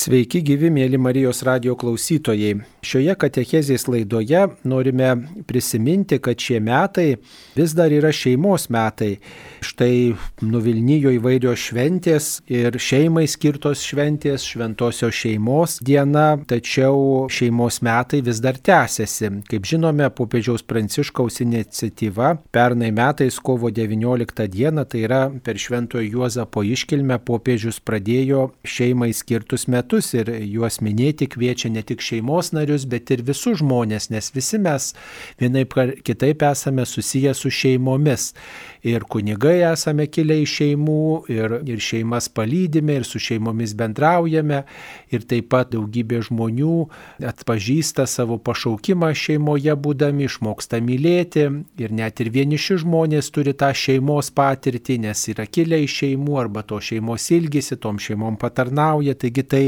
Sveiki gyvi, mėly Marijos radio klausytojai. Šioje katechezės laidoje norime prisiminti, kad šie metai vis dar yra šeimos metai. Štai nuvilnyjo įvairios šventės ir šeimai skirtos šventės, šventosios šeimos diena, tačiau šeimos metai vis dar tęsiasi. Kaip žinome, popiežiaus Pranciškaus iniciatyva pernai metais kovo 19 dieną, tai yra per Šventojo Juozapo iškilmę, popiežius pradėjo šeimai skirtus metus metus ir juos minėti kviečia ne tik šeimos narius, bet ir visus žmonės, nes visi mes vienaip ar kitaip esame susiję su šeimomis. Ir kunigai esame kilę iš šeimų, ir, ir šeimas palydime, ir su šeimomis bendraujame, ir taip pat daugybė žmonių atpažįsta savo pašaukimą šeimoje būdami, išmoksta mylėti, ir net ir vieniši žmonės turi tą šeimos patirtį, nes yra kilę iš šeimų arba to šeimos ilgisi, tom šeimom patarnauja, taigi tai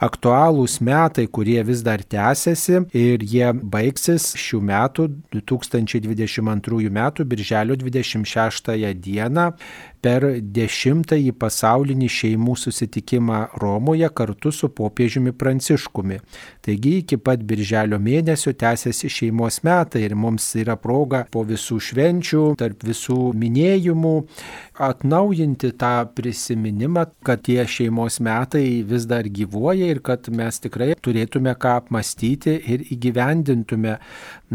aktualūs metai, kurie vis dar tęsiasi ir jie baigsis šių metų 2022 metų birželio 26 dieną per dešimtąjį pasaulinį šeimų susitikimą Romoje kartu su popiežiumi Pranciškumi. Taigi iki pat birželio mėnesio tęsiasi šeimos metai ir mums yra proga po visų švenčių, tarp visų minėjimų atnaujinti tą prisiminimą, kad tie šeimos metai vis dar gyvuoja ir kad mes tikrai turėtume ką apmastyti ir įgyvendintume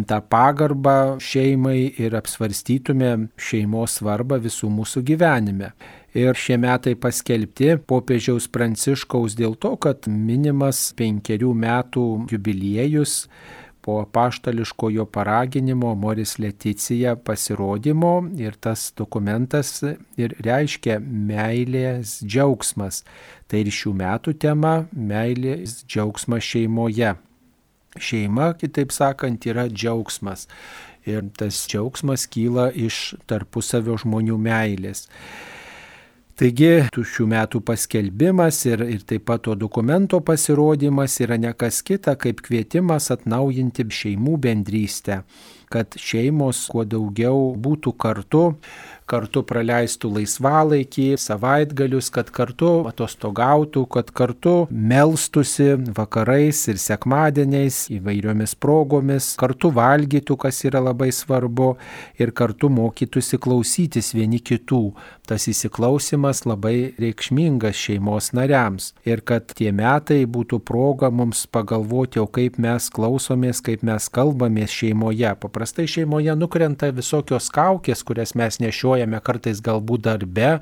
tą pagarbą šeimai ir apsvarstytume šeimos svarbą visų mūsų gyvenime. Ir šie metai paskelbti popiežiaus pranciškaus dėl to, kad minimas penkerių metų jubiliejus po paštališkojo paraginimo Moris Leticija pasirodymo ir tas dokumentas ir reiškia meilės džiaugsmas. Tai ir šių metų tema - meilės džiaugsmas šeimoje. Šeima, kitaip sakant, yra džiaugsmas ir tas džiaugsmas kyla iš tarpusavio žmonių meilės. Taigi, šių metų paskelbimas ir, ir taip pat to dokumento pasirodymas yra nekas kita kaip kvietimas atnaujinti šeimų bendrystę, kad šeimos kuo daugiau būtų kartu, kartu praleistų laisvalaikį, savaitgalius, kad kartu atostogautų, kad kartu melstusi vakarais ir sekmadieniais įvairiomis progomis, kartu valgytų, kas yra labai svarbu, ir kartu mokytųsi klausytis vieni kitų. Tas įsiklausimas labai reikšmingas šeimos nariams. Ir kad tie metai būtų proga mums pagalvoti, o kaip mes klausomės, kaip mes kalbamės šeimoje. Paprastai šeimoje nukrenta visokios kaukės, kurias mes nešiojame naudojame kartais galbūt darbe,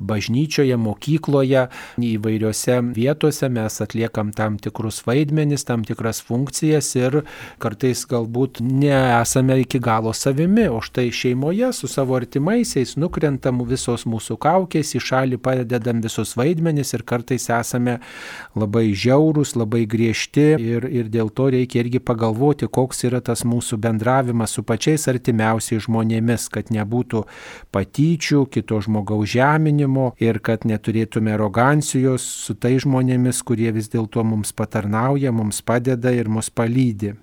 bažnyčioje, mokykloje, įvairiose vietose mes atliekam tam tikrus vaidmenis, tam tikras funkcijas ir kartais galbūt nesame iki galo savimi, o štai šeimoje su savo artimaisiais nukrentam visos mūsų kaukės, į šalį padedam visus vaidmenis ir kartais esame labai žiaurūs, labai griežti ir, ir dėl to reikia irgi pagalvoti, koks yra tas mūsų bendravimas su pačiais artimiausiais žmonėmis, kad nebūtų patyčių, kito žmogaus žeminimo ir kad neturėtume arogancijos su tai žmonėmis, kurie vis dėlto mums patarnauja, mums padeda ir mus palydi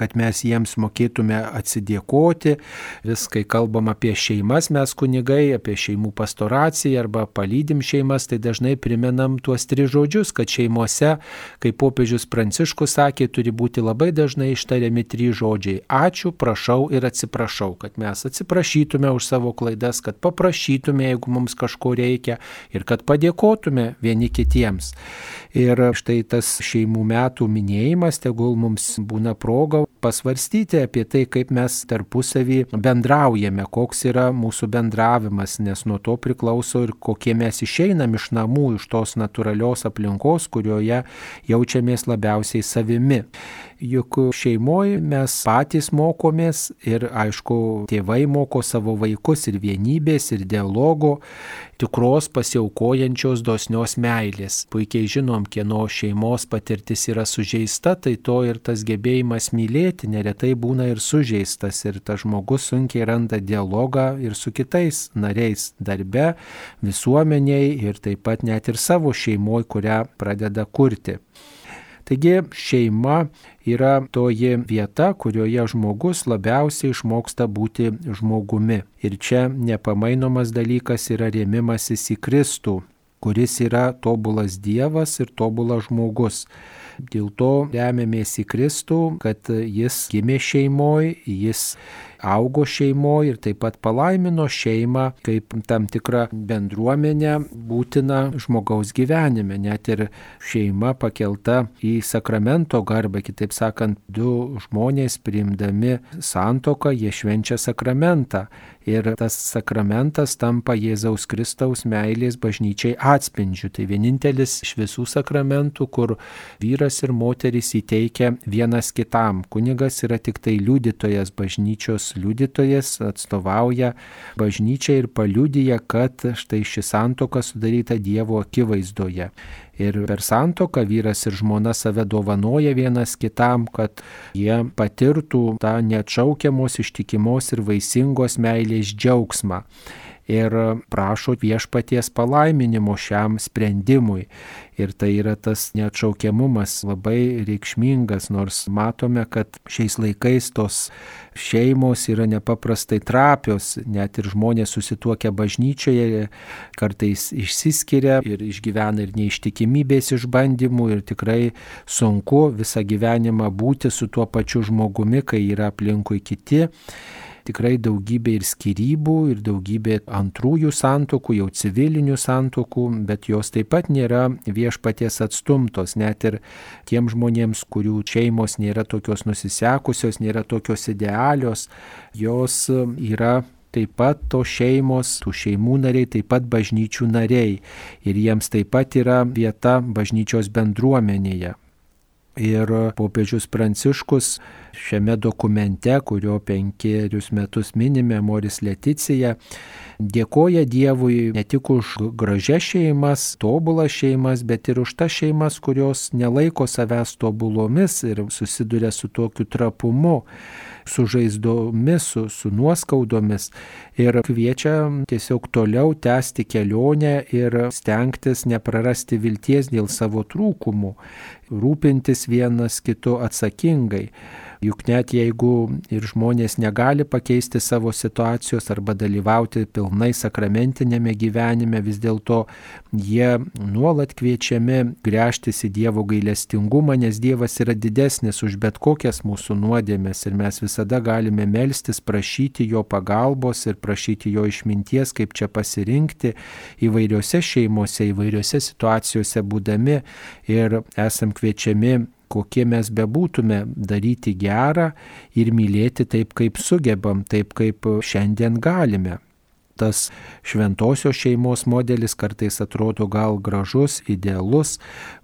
kad mes jiems mokėtume atsidėkoti. Vis, kai kalbam apie šeimas, mes kunigai, apie šeimų pastoraciją arba palydim šeimas, tai dažnai primenam tuos tris žodžius, kad šeimose, kaip popiežius Pranciškus sakė, turi būti labai dažnai ištariami trys žodžiai - ačiū, prašau ir atsiprašau, kad mes atsiprašytume už savo klaidas, kad paprašytume, jeigu mums kažko reikia ir kad padėkotume vieni kitiems. Ir štai tas šeimų metų minėjimas, tegul mums būna proga pasvarstyti apie tai, kaip mes tarpusavį bendraujame, koks yra mūsų bendravimas, nes nuo to priklauso ir kokie mes išeinam iš namų, iš tos natūralios aplinkos, kurioje jaučiamės labiausiai savimi. Juk šeimoje mes patys mokomės ir aišku, tėvai moko savo vaikus ir vienybės, ir dialogo, tikros pasiaukojančios dosnios meilės. Puikiai žinom, kieno šeimos patirtis yra sužeista, tai to ir tas gebėjimas mylėti neretai būna ir sužeistas ir tas žmogus sunkiai randa dialogą ir su kitais nariais darbe, visuomeniai ir taip pat net ir savo šeimoje, kurią pradeda kurti. Taigi šeima yra toji vieta, kurioje žmogus labiausiai išmoksta būti žmogumi. Ir čia nepamainomas dalykas yra rėmimasis į Kristų. kuris yra tobulas Dievas ir tobulas žmogus. Dėl to remiamės į Kristų, kad jis gimė šeimoje, jis augo šeimoje ir taip pat palaimino šeimą kaip tam tikrą bendruomenę būtiną žmogaus gyvenime. Net ir šeima pakelta į sakramento garbę, kitaip sakant, du žmonės priimdami santoką, jie švenčia sakramentą ir tas sakramentas tampa Jėzaus Kristaus meilės bažnyčiai atspindžiu. Tai vienintelis iš visų sakramentų, kur vyras ir moteris įteikia vienas kitam. Kunigas yra tik tai liudytojas, bažnyčios liudytojas, atstovauja bažnyčiai ir paliudyja, kad štai ši santoka sudaryta Dievo akivaizdoje. Ir per santoką vyras ir žmona save dovanoja vienas kitam, kad jie patirtų tą neatšaukiamos, ištikimos ir vaisingos meilės džiaugsmą ir prašo viešpaties palaiminimo šiam sprendimui. Ir tai yra tas neatšaukiamumas labai reikšmingas, nors matome, kad šiais laikais tos šeimos yra nepaprastai trapios, net ir žmonės susituokia bažnyčioje, kartais išsiskiria ir išgyvena ir neištikimybės išbandymų ir tikrai sunku visą gyvenimą būti su tuo pačiu žmogumi, kai yra aplinkui kiti tikrai daugybė ir skirybų, ir daugybė antrųjų santokų, jau civilinių santokų, bet jos taip pat nėra viešpaties atstumtos, net ir tiem žmonėms, kurių šeimos nėra tokios nusisekusios, nėra tokios idealios, jos yra taip pat tos šeimos, tų šeimų nariai, taip pat bažnyčių nariai. Ir jiems taip pat yra vieta bažnyčios bendruomenėje. Ir popiežius Pranciškus šiame dokumente, kurio penkerius metus minime Moris Leticija, dėkoja Dievui ne tik už gražias šeimas, tobulas šeimas, bet ir už tas šeimas, kurios nelaiko savęs tobulomis ir susiduria su tokiu trapumu su žaizdomis, su, su nuoskaudomis ir kviečia tiesiog toliau tęsti kelionę ir stengtis neprarasti vilties dėl savo trūkumų, rūpintis vienas kitu atsakingai. Juk net jeigu ir žmonės negali pakeisti savo situacijos arba dalyvauti pilnai sakramentinėme gyvenime, vis dėlto jie nuolat kviečiami grėžtis į Dievo gailestingumą, nes Dievas yra didesnis už bet kokias mūsų nuodėmės ir mes visada galime melstis, prašyti jo pagalbos ir prašyti jo išminties, kaip čia pasirinkti įvairiose šeimose, įvairiose situacijose būdami ir esam kviečiami kokie mes bebūtume, daryti gerą ir mylėti taip, kaip sugebam, taip, kaip šiandien galime tas šventosios šeimos modelis kartais atrodo gal gražus, idealus,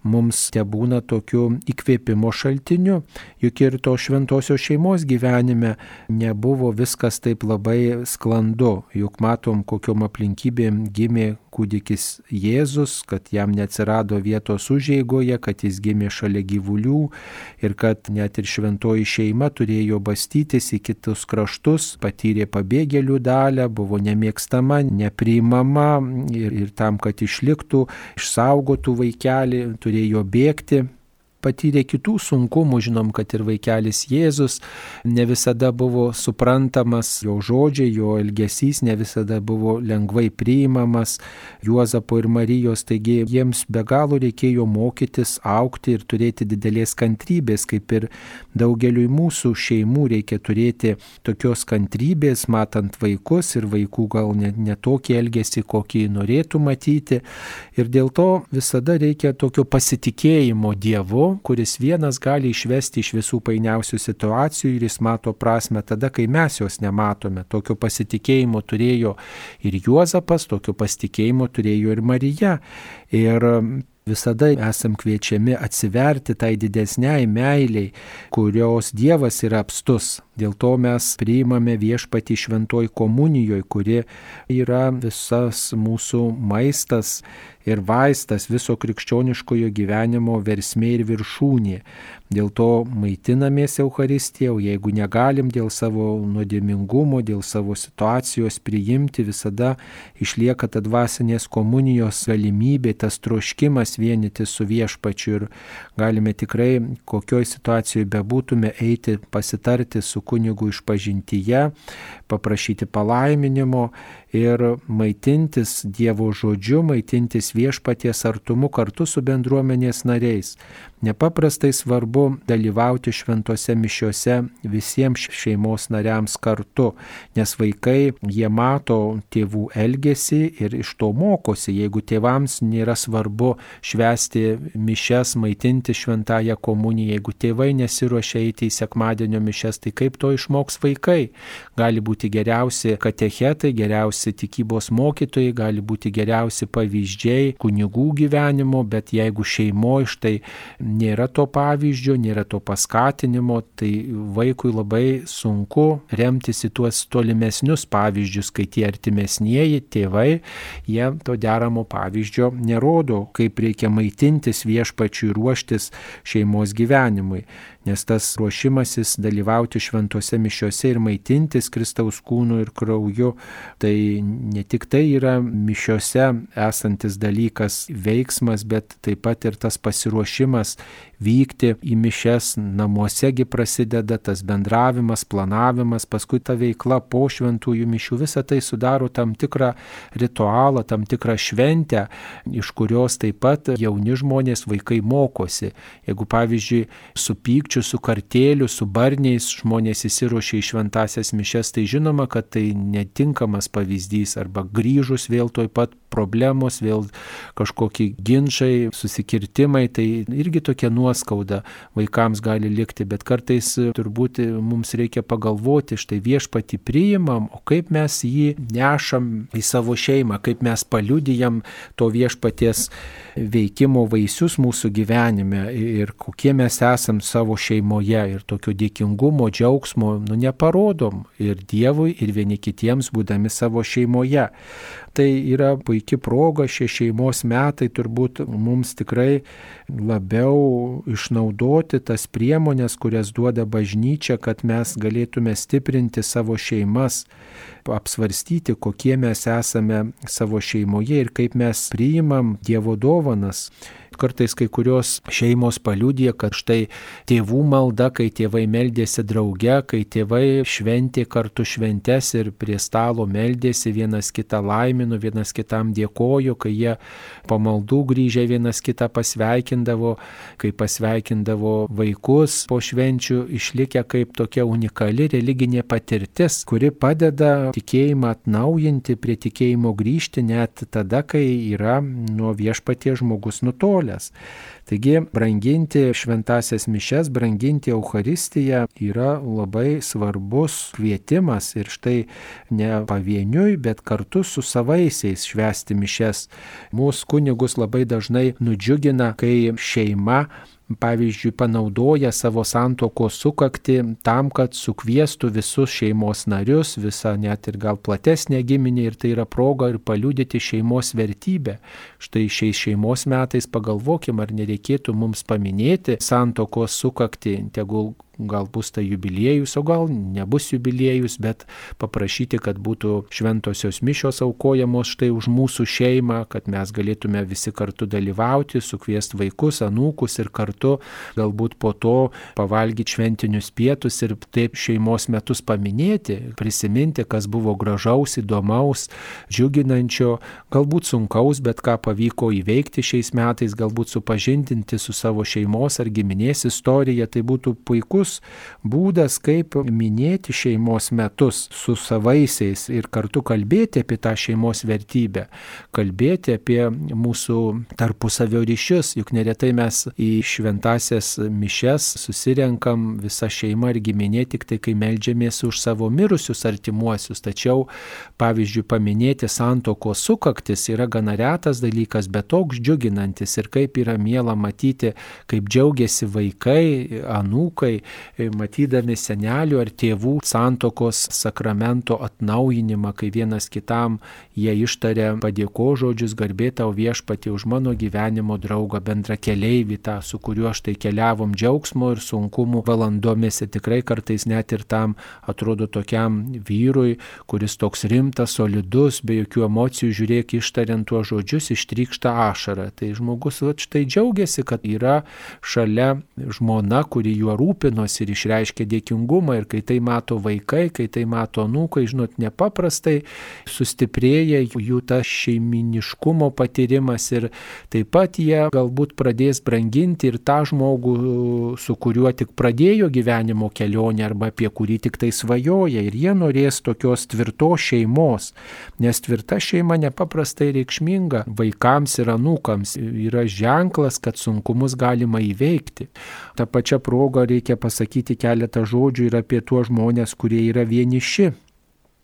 mums te būna tokiu įkvėpimo šaltiniu, juk ir to šventosios šeimos gyvenime nebuvo viskas taip labai sklandu, juk matom, kokiom aplinkybėm gimė kūdikis Jėzus, kad jam neatsirado vietos užėgoje, kad jis gimė šalia gyvulių ir kad net ir šventoji šeima turėjo bastytis į kitus kraštus, patyrė pabėgėlių dalę, buvo nemėgstama nemėgstama, nepriimama ir, ir tam, kad išliktų, išsaugotų vaikelį, turėjo bėgti. Patyrė kitų sunkumų, žinom, kad ir vaikelis Jėzus ne visada buvo suprantamas, jo žodžiai, jo elgesys ne visada buvo lengvai priimamas Juozapo ir Marijos, taigi jiems be galo reikėjo mokytis, aukti ir turėti didelės kantrybės, kaip ir daugeliui mūsų šeimų reikia turėti tokios kantrybės, matant vaikus ir vaikų gal net netokį elgesį, kokį norėtų matyti. Ir dėl to visada reikia tokio pasitikėjimo Dievu, kuris vienas gali išvesti iš visų painiausių situacijų ir jis mato prasme tada, kai mes jos nematome. Tokio pasitikėjimo turėjo ir Juozapas, tokio pasitikėjimo turėjo ir Marija. Ir visada esam kviečiami atsiverti tai didesniai meiliai, kurios Dievas yra apstus. Dėl to mes priimame viešpati šventoj komunijoje, kuri yra visas mūsų maistas ir vaistas viso krikščioniškojo gyvenimo versmė ir viršūnė. Dėl to maitinamės Euharistiją, o jeigu negalim dėl savo nuodėmingumo, dėl savo situacijos priimti, visada išlieka ta dvasinės komunijos galimybė, tas troškimas vienyti su viešpačiu ir galime tikrai, kokioj situacijoje bebūtume, eiti pasitarti su kunigu iš pažintyje, paprašyti palaiminimo ir maitintis Dievo žodžiu, maitintis viešpaties artumu kartu su bendruomenės nariais. Nepaprastai svarbu dalyvauti šventose mišiuose visiems šeimos nariams kartu, nes vaikai jie mato tėvų elgesį ir iš to mokosi. Jeigu tėvams nėra svarbu švesti mišes, maitinti šventąją komuniją, jeigu tėvai nesiuošia eiti į sekmadienio mišes, tai kaip to išmoks vaikai? Gali būti geriausi katechetai, geriausi tikybos mokytojai, gali būti geriausi pavyzdžiai kunigų gyvenimo, bet jeigu šeimoje štai nėra to pavyzdžio, nėra to paskatinimo, tai vaikui labai sunku remtis į tuos tolimesnius pavyzdžius, kai tie artimesnieji tėvai, jie to deramo pavyzdžio nerodo, kaip reikia maitintis viešpačiui ruoštis šeimos gyvenimui nes tas ruošimasis dalyvauti šventose mišiuose ir maitintis Kristaus kūnu ir krauju, tai ne tik tai yra mišiuose esantis dalykas, veiksmas, bet taip pat ir tas pasiruošimas vykti į mišes, namuosegi prasideda tas bendravimas, planavimas, paskui ta veikla po šventųjų mišių, visa tai sudaro tam tikrą ritualą, tam tikrą šventę, iš kurios taip pat jauni žmonės, vaikai mokosi. Jeigu pavyzdžiui, su pykčiu bažnyčių su kartėliu, su barniais žmonės įsiruošia į šventasias mišes, tai žinoma, kad tai netinkamas pavyzdys arba grįžus vėl toj pat problemos, vėl kažkokie ginčiai, susikirtimai, tai irgi tokia nuoskauda vaikams gali likti, bet kartais turbūt mums reikia pagalvoti, štai viešpati priimam, o kaip mes jį nešam į savo šeimą, kaip mes paliudijam to viešpaties veikimo vaisius mūsų gyvenime ir kokie mes esam savo šeimoje ir tokio dėkingumo, džiaugsmo, nu neparodom ir Dievui, ir vieni kitiems būdami savo šeimoje. Tai yra puikia proga, šie šeimos metai turbūt mums tikrai labiau išnaudoti tas priemonės, kurias duoda bažnyčia, kad mes galėtume stiprinti savo šeimas, apsvarstyti, kokie mes esame savo šeimoje ir kaip mes priimam Dievo dovanas kartais kai kurios šeimos paliūdė, kad štai tėvų malda, kai tėvai meldėsi drauge, kai tėvai šventė kartu šventes ir prie stalo meldėsi, vienas kitą laimino, vienas kitam dėkojo, kai jie pamaldų grįžę vienas kitą pasveikindavo, kai pasveikindavo vaikus po švenčių, išlikę kaip tokia unikali religinė patirtis, kuri padeda tikėjimą atnaujinti, prie tikėjimo grįžti net tada, kai yra nuo viešpatie žmogus nutolęs nutolęs. Taigi, branginti šventasias mišes, branginti Euharistiją yra labai svarbus kvietimas ir štai ne pavieniui, bet kartu su savaisiais švesti mišes. Mūsų kunigus labai dažnai nudžiugina, kai šeima pavyzdžiui, panaudoja savo santokos sukakti tam, kad sukviestų visus šeimos narius, visą net ir gal platesnę giminę ir tai yra proga ir paliudyti šeimos vertybę. Štai šiais šeimos metais pagalvokim, ar nereikėtų mums paminėti santokos sukakti, tegul gal bus tai jubiliejus, o gal nebus jubiliejus, bet paprašyti, kad būtų šventosios mišios aukojamos štai už mūsų šeimą, kad mes galėtume visi kartu dalyvauti, sukviesti vaikus, anūkus ir kartu galbūt po to pavalgyti šventinius pietus ir taip šeimos metus paminėti, prisiminti, kas buvo gražaus, įdomaus, džiuginančio, galbūt sunkaus, bet ką pavyko įveikti šiais metais, galbūt supažindinti su savo šeimos ar giminės istorija, tai būtų puikus puikus būdas, kaip minėti šeimos metus su savaisiais ir kartu kalbėti apie tą šeimos vertybę, kalbėti apie mūsų tarpusavio ryšius, juk neretai mes į šventasias mišes susirenkam visą šeimą ir giminė tik tai, kai melžiamės už savo mirusius artimuosius. Tačiau, pavyzdžiui, paminėti santokos sukaktis yra gana retas dalykas, bet toks džiuginantis ir kaip yra miela matyti, kaip džiaugiasi vaikai, anūkai, matydami senelių ar tėvų santokos sakramento atnaujinimą, kai vienas kitam jie ištarė padėko žodžius garbė tau viešpati už mano gyvenimo draugą, bendra keliaivį tą, su kuriuo štai keliavom džiaugsmo ir sunkumų valandomis ir tikrai kartais net ir tam atrodo tokiam vyrui, kuris toks rimtas, solidus, be jokių emocijų, žiūrėk ištariant tuos žodžius, ištrykšta ašara. Tai žmogus štai džiaugiasi, kad yra šalia žmona, kuri juo rūpino džiaugiamas ir išreiškia dėkingumą ir kai tai mato vaikai, kai tai mato anūkai, žinot, nepaprastai sustiprėja jų tas šeiminiškumo patyrimas ir taip pat jie galbūt pradės branginti ir tą žmogų, su kuriuo tik pradėjo gyvenimo kelionę arba apie kurį tik tai svajoja ir jie norės tokios tvirtos šeimos, nes tvirta šeima nepaprastai reikšminga vaikams ir anūkams yra ženklas, kad sunkumus galima įveikti. Ta pačia proga reikia pasakyti keletą žodžių ir apie tuos žmonės, kurie yra vieniši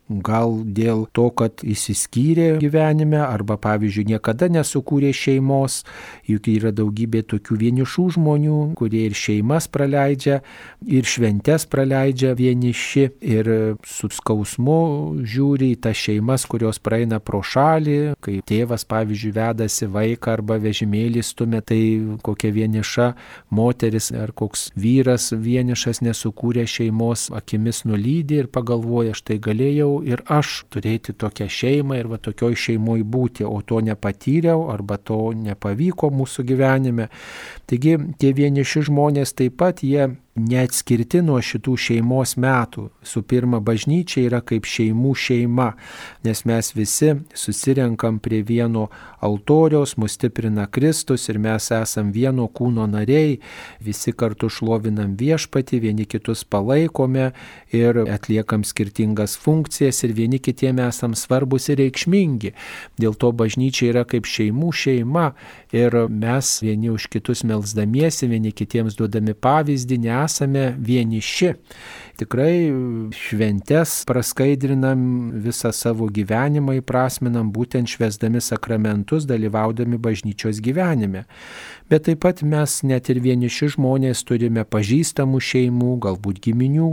gal dėl to, kad įsiskyrė gyvenime arba, pavyzdžiui, niekada nesukūrė šeimos, juk yra daugybė tokių vienišų žmonių, kurie ir šeimas praleidžia, ir šventes praleidžia vieniši, ir su skausmu žiūri į tas šeimas, kurios praeina pro šalį, kai tėvas, pavyzdžiui, vedasi vaiką arba vežimėlį stumia, tai kokia vieniša moteris ar koks vyras vienišas nesukūrė šeimos, akimis nulydė ir pagalvoja, štai galėjau ir aš turėti tokią šeimą ir va tokioj šeimoje būti, o to nepatyriau arba to nepavyko mūsų gyvenime. Taigi tie vieniši žmonės taip pat jie neatskirti nuo šitų šeimos metų. Su pirma, bažnyčia yra kaip šeimų šeima, nes mes visi susirenkam prie vieno altoriaus, mus stiprina Kristus ir mes esam vieno kūno nariai, visi kartu šlovinam viešpati, vieni kitus palaikome ir atliekam skirtingas funkcijas ir vieni kitiem esam svarbus ir reikšmingi. Dėl to bažnyčia yra kaip šeimų šeima ir mes vieni už kitus melzdamiesi, vieni kitiems duodami pavyzdį, nesame vieniši. Tikrai šventes praskaidrinam visą savo gyvenimą, įprasminam būtent švesdami sakramentus, dalyvaudami bažnyčios gyvenime. Bet taip pat mes net ir vieniši žmonės turime pažįstamų šeimų, galbūt giminių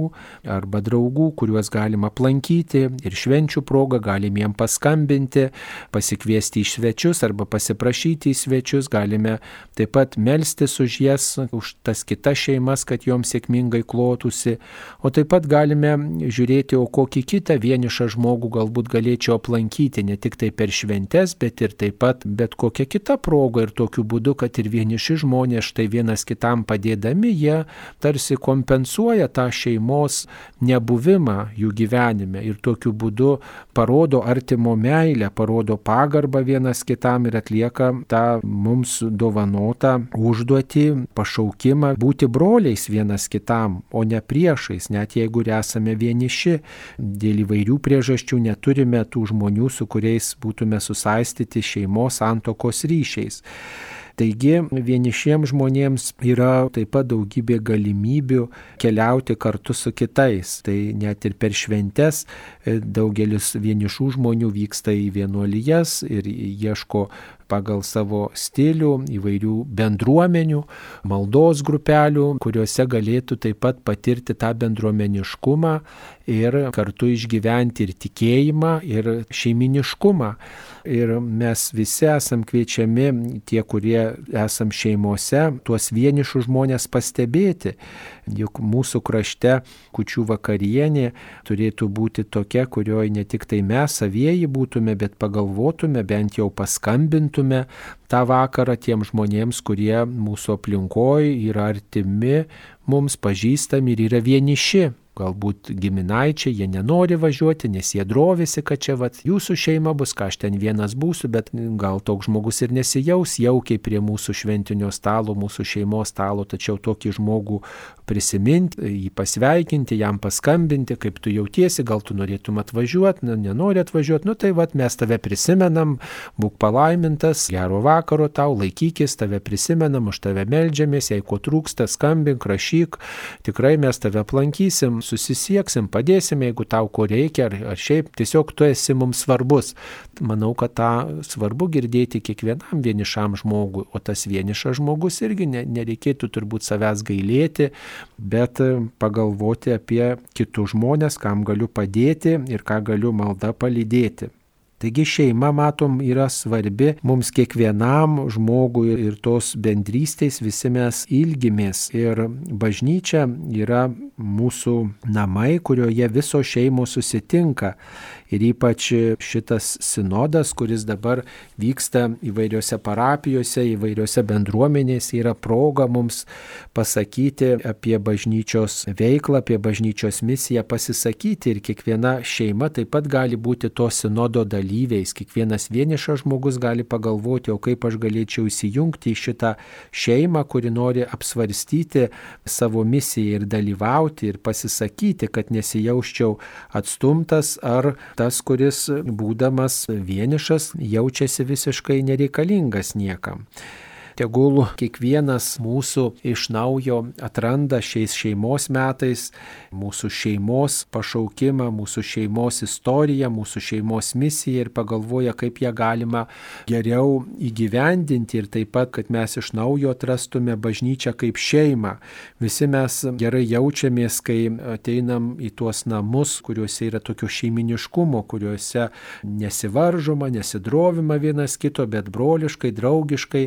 arba draugų, kuriuos galima aplankyti ir švenčių progą galim jiem paskambinti, pasikviesti į svečius arba pasiprašyti į svečius, galime taip pat melstis už jas, už tas kitas šeimas, kad joms sėkmingai klotųsi, o taip pat galime žiūrėti, o kokį kitą vienišą žmogų galbūt galėčiau aplankyti, ne tik tai per šventes, bet ir taip pat bet kokią kitą progą ir tokiu būdu, kad ir vieniši žmonės štai vienas kitam padėdami, jie tarsi kompensuoja tą šeimos nebuvimą jų gyvenime. Ir tokiu būdu parodo artimo meilę, parodo pagarbą vienas kitam ir atlieka tą mums dovanotą užduotį, pašaukimą būti broliais vienas kitam, o ne priešais, net jeigu esame vieniši, dėl įvairių priežasčių neturime tų žmonių, su kuriais būtume susaistyti šeimos santokos ryšiais. Taigi vienišiems žmonėms yra taip pat daugybė galimybių keliauti kartu su kitais. Tai net ir per šventes e, daugelis vienišų žmonių vyksta į vienuolijas ir ieško pagal savo stilių įvairių bendruomenių, maldos grupelių, kuriuose galėtų taip pat patirti tą bendruomeniškumą ir kartu išgyventi ir tikėjimą, ir šeiminiškumą. Ir mes visi esam kviečiami, tie, kurie esam šeimose, tuos vienišus žmonės pastebėti. Juk mūsų krašte kučių vakarienė turėtų būti tokia, kurioje ne tik tai mes savieji būtume, bet pagalvotume, bent jau paskambintume tą vakarą tiem žmonėms, kurie mūsų aplinkoje yra artimi, mums pažįstami ir yra vieniši galbūt giminaičiai, jie nenori važiuoti, nes jie drovisi, kad čia vat, jūsų šeima bus, ką aš ten vienas būsiu, bet gal toks žmogus ir nesijaus jaukiai prie mūsų šventinio stalo, mūsų šeimos stalo, tačiau tokį žmogų prisiminti, jį pasveikinti, jam paskambinti, kaip tu jautiesi, gal tu norėtum atvažiuoti, nu, nenori atvažiuoti, nu tai vat mes tave prisimenam, būk palaimintas, gero vakaro tau, laikykis, tave prisimenam, už tave melžiamės, jei ko trūksta, skambink, rašyk, tikrai mes tave aplankysim, susisieksim, padėsim, jeigu tau ko reikia, ar, ar šiaip tiesiog tu esi mums svarbus. Manau, kad tą svarbu girdėti kiekvienam vienišam žmogui, o tas vienišas žmogus irgi ne, nereikėtų turbūt savęs gailėti, bet pagalvoti apie kitus žmonės, kam galiu padėti ir ką galiu malda palydėti. Taigi šeima, matom, yra svarbi mums kiekvienam žmogui ir tos bendrystės visi mes ilgimės. Ir bažnyčia yra mūsų namai, kurioje visos šeimos susitinka. Ir ypač šitas sinodas, kuris dabar vyksta įvairiose parapijose, įvairiose bendruomenėse, yra proga mums pasakyti apie bažnyčios veiklą, apie bažnyčios misiją, pasisakyti ir kiekviena šeima taip pat gali būti to sinodo dalyviais. Kiekvienas vienišas žmogus gali pagalvoti, o kaip aš galėčiau įsijungti į šitą šeimą, kuri nori apsvarstyti savo misiją ir dalyvauti ir pasisakyti, kad nesijausčiau atstumtas ar tas, kuris būdamas vienišas jaučiasi visiškai nereikalingas niekam tegul kiekvienas mūsų iš naujo atranda šiais šeimos metais mūsų šeimos pašaukimą, mūsų šeimos istoriją, mūsų šeimos misiją ir pagalvoja, kaip ją galima geriau įgyvendinti ir taip pat, kad mes iš naujo atrastume bažnyčią kaip šeimą. Visi mes gerai jaučiamės, kai ateinam į tuos namus, kuriuose yra tokio šeiminiškumo, kuriuose nesivaržoma, nesidrovima vienas kito, bet broliškai, draugiškai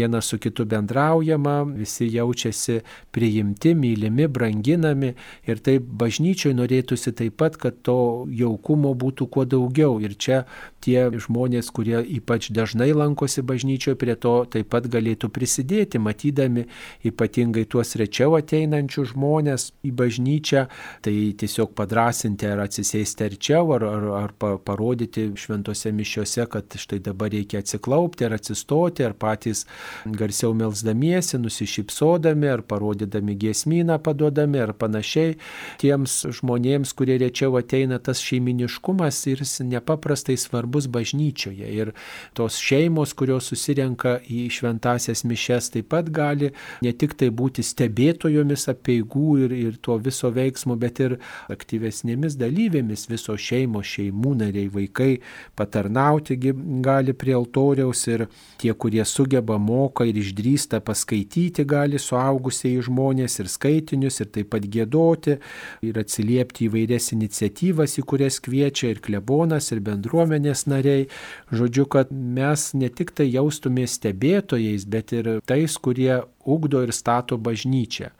vienas su kitu bendraujama, visi jaučiasi priimti, mylimi, branginami ir taip bažnyčiai norėtųsi taip pat, kad to jaukumo būtų kuo daugiau. Ir čia tie žmonės, kurie ypač dažnai lankosi bažnyčioje, prie to taip pat galėtų prisidėti, matydami ypatingai tuos rečiau ateinančius žmonės į bažnyčią, tai tiesiog padrasinti ar atsisėsti arčiau, ar, ar, ar parodyti šventose mišiuose, kad štai dabar reikia atsiklaupti ar atsistoti, ar patys garsiau melzdamiesi, nusišypsodami, ar parodydami giesmyną paduodami, ar panašiai. Tiems žmonėms, kurie rečiau ateina, tas šeiminiškumas ir nepaprastai svarbus bažnyčioje. Ir tos šeimos, kurios susirenka į šventasias mišes, taip pat gali ne tik tai būti stebėtojomis apieigų ir, ir to viso veiksmo, bet ir aktyvesnėmis dalyvėmis viso šeimo, šeimų nariai, vaikai patarnauti gali prie altoriaus ir tie, kurie sugeba moka ir išdrįsta paskaityti gali suaugusiai žmonės ir skaitinius, ir taip pat gėdoti, ir atsiliepti įvairias iniciatyvas, į kurias kviečia ir klebonas, ir bendruomenės nariai. Žodžiu, kad mes ne tik tai jaustumės stebėtojais, bet ir tais, kurie ugdo ir stato bažnyčią.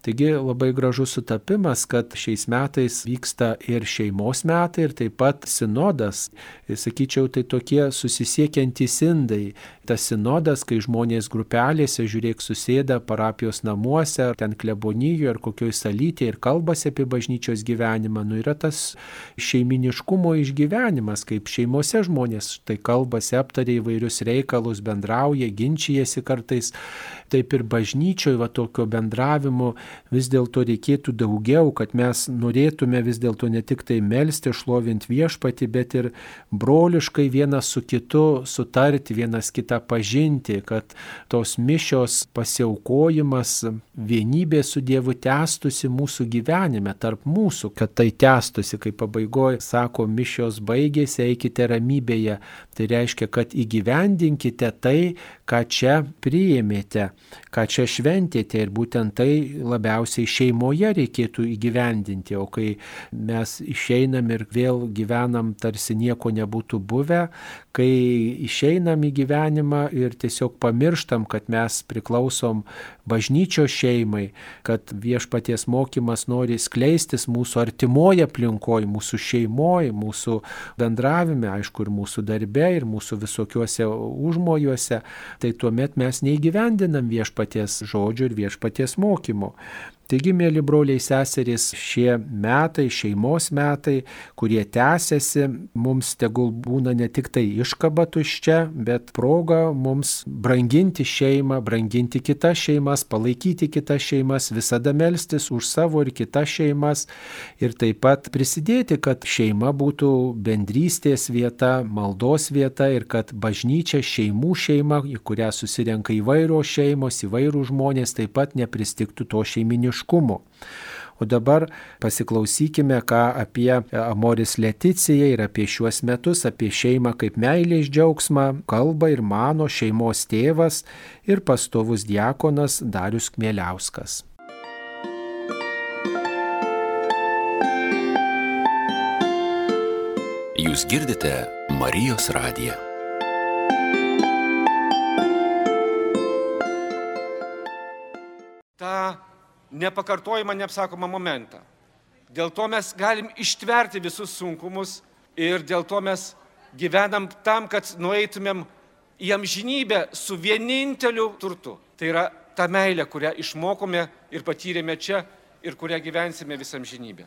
Taigi labai gražus sutapimas, kad šiais metais vyksta ir šeimos metai, ir taip pat sinodas. Sakyčiau, tai tokie susisiekiantys indai. Tas sinodas, kai žmonės grupelėse, žiūrėk, susėda parapijos namuose, ar ten klebonijoje, ar kokioj salytėje ir kalbasi apie bažnyčios gyvenimą, nu yra tas šeiminiškumo išgyvenimas, kaip šeimose žmonės tai kalbasi, aptarė įvairius reikalus, bendrauja, ginčijasi kartais taip ir bažnyčioje va tokio bendravimo vis dėlto reikėtų daugiau, kad mes norėtume vis dėlto ne tik tai melstį, šlovint viešpati, bet ir broliškai vienas su kitu sutarti, vienas kitą pažinti, kad tos mišios pasiaukojimas, vienybė su Dievu tęstusi mūsų gyvenime, tarp mūsų, kad tai tęstusi, kaip pabaigoje sako, mišios baigėsi, eikite ramybėje. Tai reiškia, kad įgyvendinkite tai, ką čia priėmėte ką čia šventėte ir būtent tai labiausiai šeimoje reikėtų įgyvendinti, o kai mes išeinam ir vėl gyvenam tarsi nieko nebūtų buvę, kai išeinam į gyvenimą ir tiesiog pamirštam, kad mes priklausom bažnyčios šeimai, kad viešpaties mokymas nori skleistis mūsų artimoje aplinkoje, mūsų šeimoje, mūsų bendravime, aišku, ir mūsų darbe, ir mūsų visokiuose užmojuose, tai tuomet mes neįgyvendinam viešpaties žodžio ir viešpaties mokymo. Taigi, mėly broliai seserys, šie metai, šeimos metai, kurie tęsiasi, mums tegul būna ne tik tai iškaba tuščia, bet proga mums branginti šeimą, branginti kitas šeimas, palaikyti kitas šeimas, visada melstis už savo ir kitas šeimas ir taip pat prisidėti, kad šeima būtų bendrystės vieta, maldos vieta ir kad bažnyčia šeimų šeima, į kurią susirenka įvairios šeimos, įvairūs žmonės, taip pat nepristiktų to šeiminiškumo žmogiškumo. O dabar pasiklausykime, ką apie Amoris Leticija ir apie šiuos metus, apie šeimą kaip meilės džiaugsmą kalba ir mano šeimos tėvas ir pastovus diakonas Darius Kmieliauskas. Jūs girdite Marijos radiją. Nepakartojimą, neapsakomą momentą. Dėl to mes galim ištverti visus sunkumus Ir dėl to mes gyvenam tam, kad nueitumėm į amžinybę su vieninteliu turtu. Tai yra ta meilė, kurią išmokome ir patyrėme čia ir kurią gyvensime visam žinybę.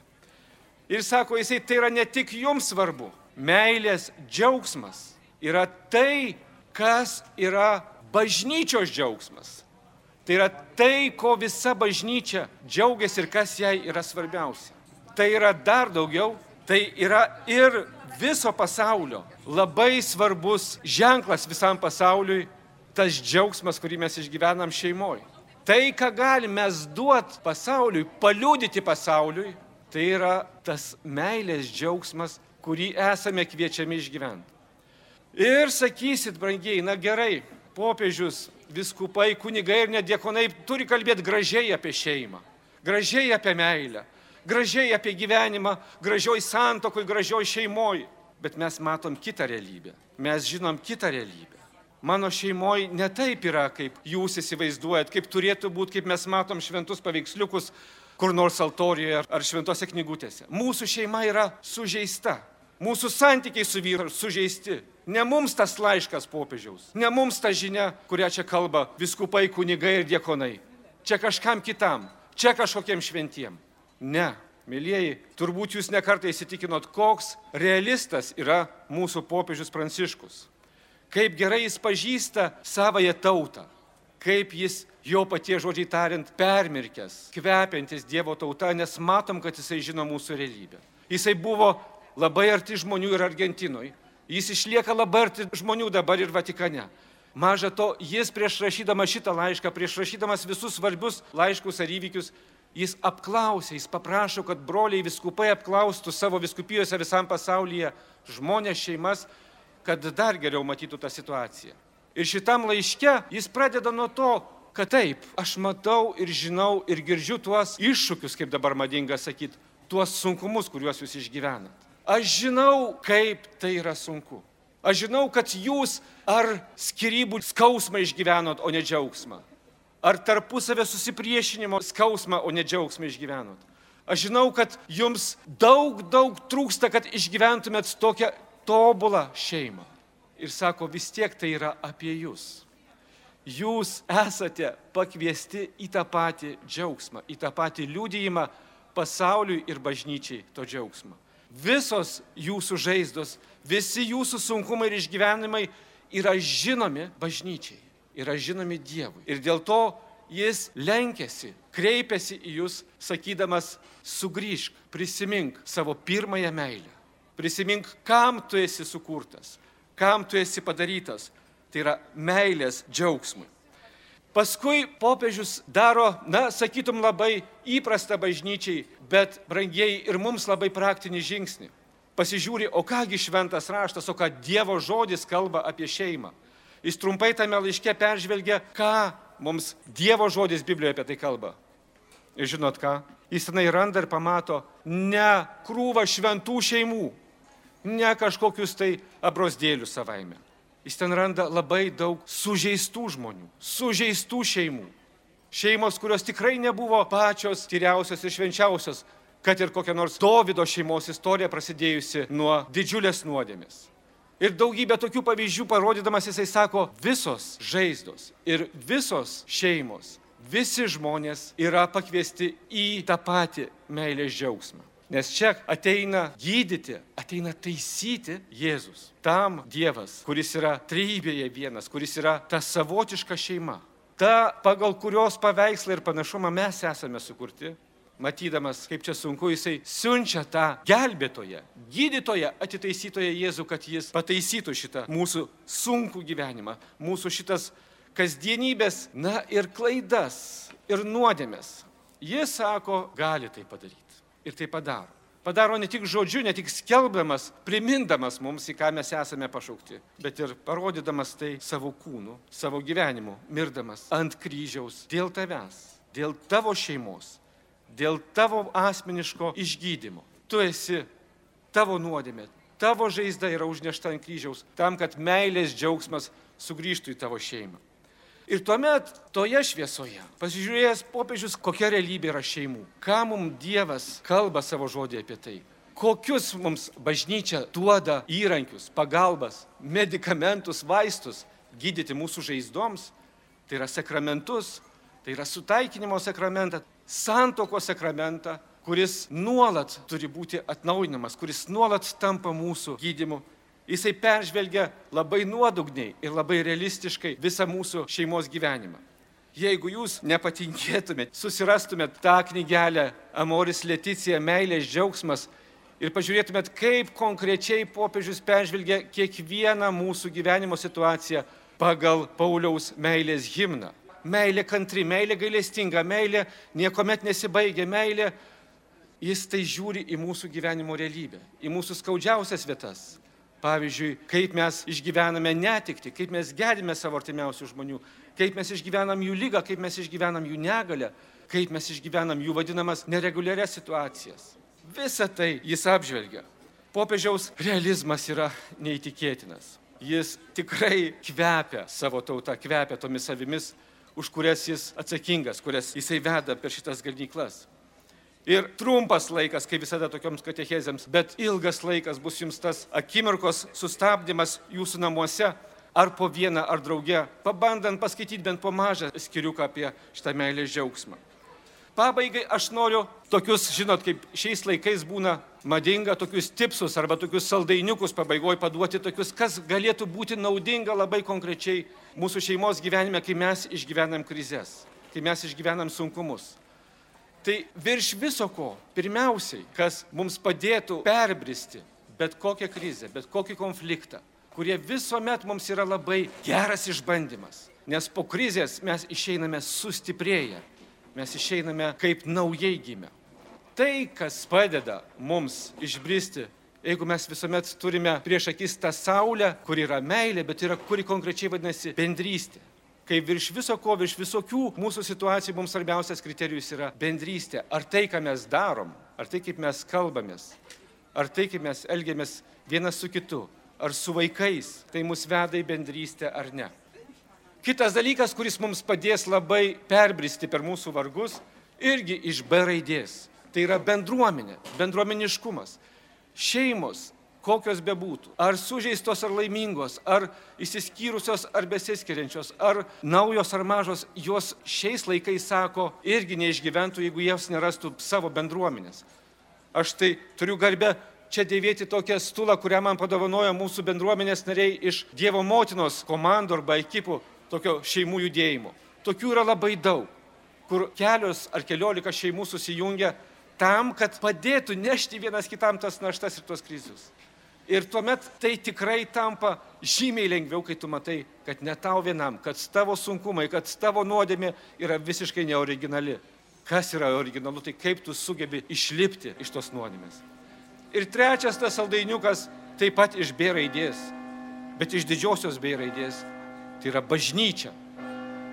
Ir sako jisai, tai yra ne tik jums svarbu. Meilės džiaugsmas yra tai, kas yra bažnyčios džiaugsmas. Tai yra tai, ko visa bažnyčia džiaugiasi ir kas jai yra svarbiausia. Tai yra dar daugiau, tai yra ir viso pasaulio labai svarbus ženklas visam pasauliui, tas džiaugsmas, kurį mes išgyvenam šeimoje. Tai, ką galime mes duoti pasauliui, paliūdyti pasauliui, tai yra tas meilės džiaugsmas, kurį esame kviečiami išgyventi. Ir sakysit, brangiai, na gerai, popiežius, viskupai, kunigai ir nediekonai turi kalbėti gražiai apie šeimą, gražiai apie meilę, gražiai apie gyvenimą, gražioj santokoj, gražioj šeimoj. Bet mes matom kitą realybę. Mes žinom kitą realybę. Mano šeimoje ne taip yra, kaip jūs įsivaizduojat, kaip turėtų būti, kaip mes matom šventus paveiksliukus kur nors altorijoje ar šventose knygutėse. Mūsų šeima yra sužeista. Mūsų santykiai su vyru sužeisti. Ne mums tas laiškas popiežiaus, ne mums ta žinia, kurią čia kalba viskupai, kunigai ir diekonai. Čia kažkam kitam, čia kažkokiem šventiem. Ne, mėlyjeji, turbūt jūs nekartai įsitikinot, koks realistas yra mūsų popiežius Pranciškus. Kaip gerai jis pažįsta savoje tautą, kaip jis jo patie žodžiai tariant permirkęs, kvepiantis Dievo tauta, nes matom, kad jisai žino mūsų realybę. Jisai buvo labai arti žmonių ir Argentinoje, jis išlieka labai arti žmonių dabar ir Vatikane. Maža to, jis prieš rašydamas šitą laišką, prieš rašydamas visus svarbius laiškus ar įvykius, jis apklausė, jis paprašo, kad broliai viskupai apklaustų savo viskupijose visam pasaulyje žmonės, šeimas, kad dar geriau matytų tą situaciją. Ir šitam laiške jis pradeda nuo to, kad taip, aš matau ir žinau ir girdžiu tuos iššūkius, kaip dabar madinga sakyti, tuos sunkumus, kuriuos jūs išgyvenat. Aš žinau, kaip tai yra sunku. Aš žinau, kad jūs ar skirybų skausmą išgyvenot, o ne džiaugsmą ar tarpusavę susipriešinimo skausmą, o ne džiaugsmą išgyvenot. Aš žinau, kad jums daug, daug trūksta, kad išgyventumėt tokią tobulą šeimą. Ir sako, vis tiek tai yra apie jūs. Jūs esate pakviesti į tą patį džiaugsmą, į tą patį liūdėjimą pasauliui ir bažnyčiai to džiaugsmo. Visos jūsų žaizdos, visi jūsų sunkumai ir išgyvenimai yra žinomi bažnyčiai yra žinomi Dievui. Ir dėl to jis lenkėsi, kreipėsi į jūs, sakydamas, sugrįžk, prisimink savo pirmąją meilę. Prisimink, kam tu esi sukurtas, kam tu esi padarytas. Tai yra meilės džiaugsmui. Paskui popiežius daro, na, sakytum, labai įprastą bažnyčiai, bet brangiai ir mums labai praktinį žingsnį. Pasižiūri, o kągi šventas raštas, o ką Dievo žodis kalba apie šeimą. Jis trumpai tame laiške peržvelgia, ką mums Dievo žodis Biblijoje apie tai kalba. Ir žinot ką? Jis tenai randa ir pamato ne krūvą šventų šeimų, ne kažkokius tai abrosdėlius savaime. Jis ten randa labai daug sužeistų žmonių, sužeistų šeimų. Šeimos, kurios tikrai nebuvo pačios tyriausios ir švenčiausios, kad ir kokia nors Davido šeimos istorija prasidėjusi nuo didžiulės nuodėmės. Ir daugybę tokių pavyzdžių parodydamas jisai sako, visos žaizdos ir visos šeimos, visi žmonės yra pakviesti į tą patį meilės džiaugsmą. Nes čia ateina gydyti, ateina taisyti Jėzus. Tam Dievas, kuris yra trybėje vienas, kuris yra ta savotiška šeima. Ta, pagal kurios paveikslą ir panašumą mes esame sukurti, matydamas, kaip čia sunku, jisai siunčia tą gelbėtoją, gydytoją, atitaisytoją Jėzų, kad jis pataisytų šitą mūsų sunkų gyvenimą, mūsų šitas kasdienybės, na ir klaidas, ir nuodėmės. Jis sako, gali tai padaryti. Ir tai padaro. Padaro ne tik žodžiu, ne tik skelbdamas, primindamas mums, į ką mes esame pašaukti, bet ir parodydamas tai savo kūnu, savo gyvenimu, mirdamas ant kryžiaus dėl tavęs, dėl tavo šeimos, dėl tavo asmeniško išgydymo. Tu esi tavo nuodėmė, tavo žaizda yra užnešta ant kryžiaus, tam, kad meilės džiaugsmas sugrįžtų į tavo šeimą. Ir tuomet toje šviesoje, pasižiūrėjęs popiežius, kokia realybė yra šeimų, ką mums Dievas kalba savo žodį apie tai, kokius mums bažnyčia duoda įrankius, pagalbas, medikamentus, vaistus gydyti mūsų žaizdoms, tai yra sakramentus, tai yra sutaikinimo sakramentą, santoko sakramentą, kuris nuolat turi būti atnaujinamas, kuris nuolat tampa mūsų gydimu. Jisai peržvelgia labai nuodugniai ir labai realistiškai visą mūsų šeimos gyvenimą. Jeigu jūs nepatinkėtumėt, susirastumėt tą knygelę Amoris Leticija, meilės džiaugsmas ir pažiūrėtumėt, kaip konkrečiai popiežius peržvelgia kiekvieną mūsų gyvenimo situaciją pagal Pauliaus meilės himną. Meilė kantri, meilė gailestinga, meilė niekuomet nesibaigia, meilė jis tai žiūri į mūsų gyvenimo realybę, į mūsų skaudžiausias vietas. Pavyzdžiui, kaip mes išgyvename netikti, kaip mes gedime savo artimiausių žmonių, kaip mes išgyvenam jų lygą, kaip mes išgyvenam jų negalę, kaip mes išgyvenam jų vadinamas nereguliarias situacijas. Visą tai jis apžvelgia. Popiežiaus realizmas yra neįtikėtinas. Jis tikrai kvepia savo tautą, kvepia tomis savimis, už kurias jis atsakingas, kurias jisai veda per šitas gardyklas. Ir trumpas laikas, kaip visada tokioms katechezėms, bet ilgas laikas bus jums tas akimirkos sustabdymas jūsų namuose, ar po vieną, ar drauge, pabandant paskaityti bent po mažą skiriuką apie šitą meilės džiaugsmą. Pabaigai aš noriu tokius, žinot, kaip šiais laikais būna madinga, tokius tipsus arba tokius saldainiukus pabaigoje paduoti, tokius, kas galėtų būti naudinga labai konkrečiai mūsų šeimos gyvenime, kai mes išgyvenam krizės, kai mes išgyvenam sunkumus. Tai virš viso ko, pirmiausiai, kas mums padėtų perbristi bet kokią krizę, bet kokį konfliktą, kurie visuomet mums yra labai geras išbandymas. Nes po krizės mes išeiname sustiprėję, mes išeiname kaip naujai gimę. Tai, kas padeda mums išbristi, jeigu mes visuomet turime prieš akis tą saulę, kuri yra meilė, bet yra, kuri konkrečiai vadinasi bendrystė kai virš viso ko, virš visokių mūsų situacijų mums svarbiausias kriterijus yra bendrystė. Ar tai, ką mes darom, ar tai, kaip mes kalbamės, ar tai, kaip mes elgiamės vienas su kitu, ar su vaikais, tai mus veda į bendrystę ar ne. Kitas dalykas, kuris mums padės labai perbristi per mūsų vargus, irgi iš B raidės. Tai yra bendruomenė, bendruomeniškumas. Šeimos kokios bebūtų, ar sužeistos ar laimingos, ar įsiskyrusios ar besiskiriančios, ar naujos ar mažos, jos šiais laikais sako, irgi neišgyventų, jeigu jos nerastų savo bendruomenės. Aš tai turiu garbę čia dėvėti tokią stulą, kurią man padovanojo mūsų bendruomenės nariai iš Dievo motinos komandų arba ekipų tokio šeimų judėjimo. Tokių yra labai daug, kur kelios ar keliolika šeimų susijungia tam, kad padėtų nešti vienas kitam tas naštas ir tos krizius. Ir tuomet tai tikrai tampa žymiai lengviau, kai tu matai, kad ne tau vienam, kad tavo sunkumai, kad tavo nuodėmė yra visiškai neoriginali. Kas yra originalu, tai kaip tu sugebi išlipti iš tos nuodėmės. Ir trečias tas saldainiukas taip pat iš B raidės, bet iš didžiosios B raidės. Tai yra bažnyčia.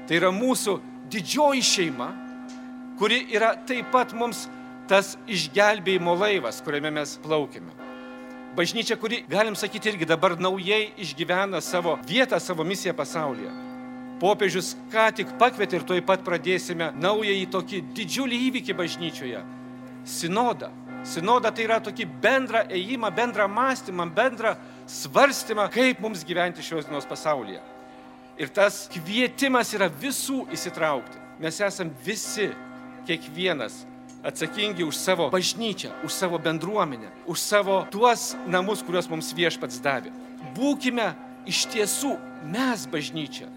Tai yra mūsų didžioji šeima, kuri yra taip pat mums tas išgelbėjimo laivas, kuriame mes plaukime. Bažnyčia, kuri, galim sakyti, irgi dabar naujai išgyvena savo vietą, savo misiją pasaulyje. Popiežius ką tik pakvietė ir toj pat pradėsime naująjį tokį didžiulį įvykį bažnyčioje - sinodą. Sinoda tai yra tokį bendrą ėjimą, bendrą mąstymą, bendrą svarstymą, kaip mums gyventi šios dienos pasaulyje. Ir tas kvietimas yra visų įsitraukti. Mes esame visi, kiekvienas atsakingi už savo bažnyčią, už savo bendruomenę, už savo tuos namus, kuriuos mums viešpats davė. Būkime iš tiesų mes bažnyčia.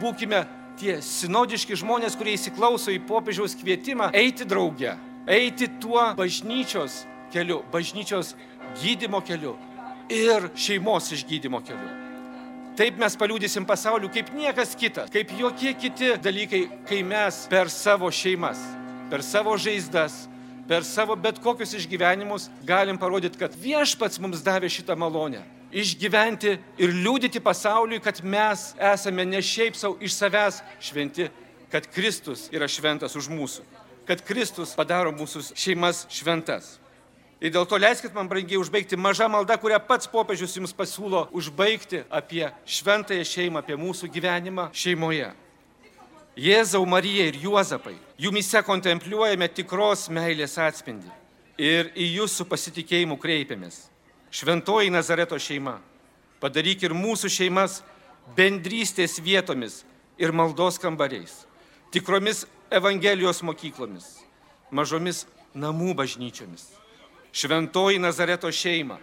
Būkime tie sinodiški žmonės, kurie įsiklauso į popiežiaus kvietimą eiti drauge, eiti tuo bažnyčios keliu, bažnyčios gydimo keliu ir šeimos išgydymo keliu. Taip mes paliūdysim pasauliu kaip niekas kitas, kaip jokie kiti dalykai, kai mes per savo šeimas per savo žaizdas, per savo bet kokius išgyvenimus galim parodyti, kad viešpats mums davė šitą malonę. Išgyventi ir liūdyti pasauliui, kad mes esame ne šiaip savo iš savęs šventi, kad Kristus yra šventas už mūsų, kad Kristus padaro mūsų šeimas šventas. Ir dėl to leiskit man brangiai užbaigti mažą maldą, kurią pats popiežius jums pasiūlo užbaigti apie šventąją šeimą, apie mūsų gyvenimą šeimoje. Jėzau Marija ir Juozapai, jumise kontempliuojame tikros meilės atspindį. ir į jūs su pasitikėjimu kreipiamės. Šventoji Nazareto šeima, padaryk ir mūsų šeimas bendrystės vietomis ir maldos kambariais, tikromis Evangelijos mokyklomis, mažomis namų bažnyčiomis. Šventoji Nazareto šeima,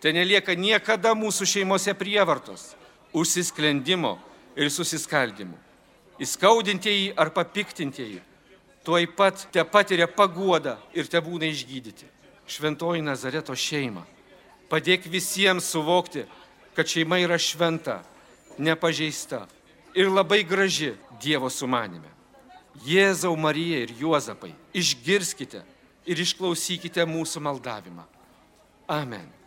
ten nelieka niekada mūsų šeimose prievartos, užsisklendimo ir susiskaldimų. Įskaudintieji ar papiktintieji tuoj pat te patiria paguodą ir te būna išgydyti. Šventoji Nazareto šeima. Padėk visiems suvokti, kad šeima yra šventa, nepažeista ir labai graži Dievo sumanime. Jėzau Marija ir Juozapai, išgirskite ir išklausykite mūsų maldavimą. Amen.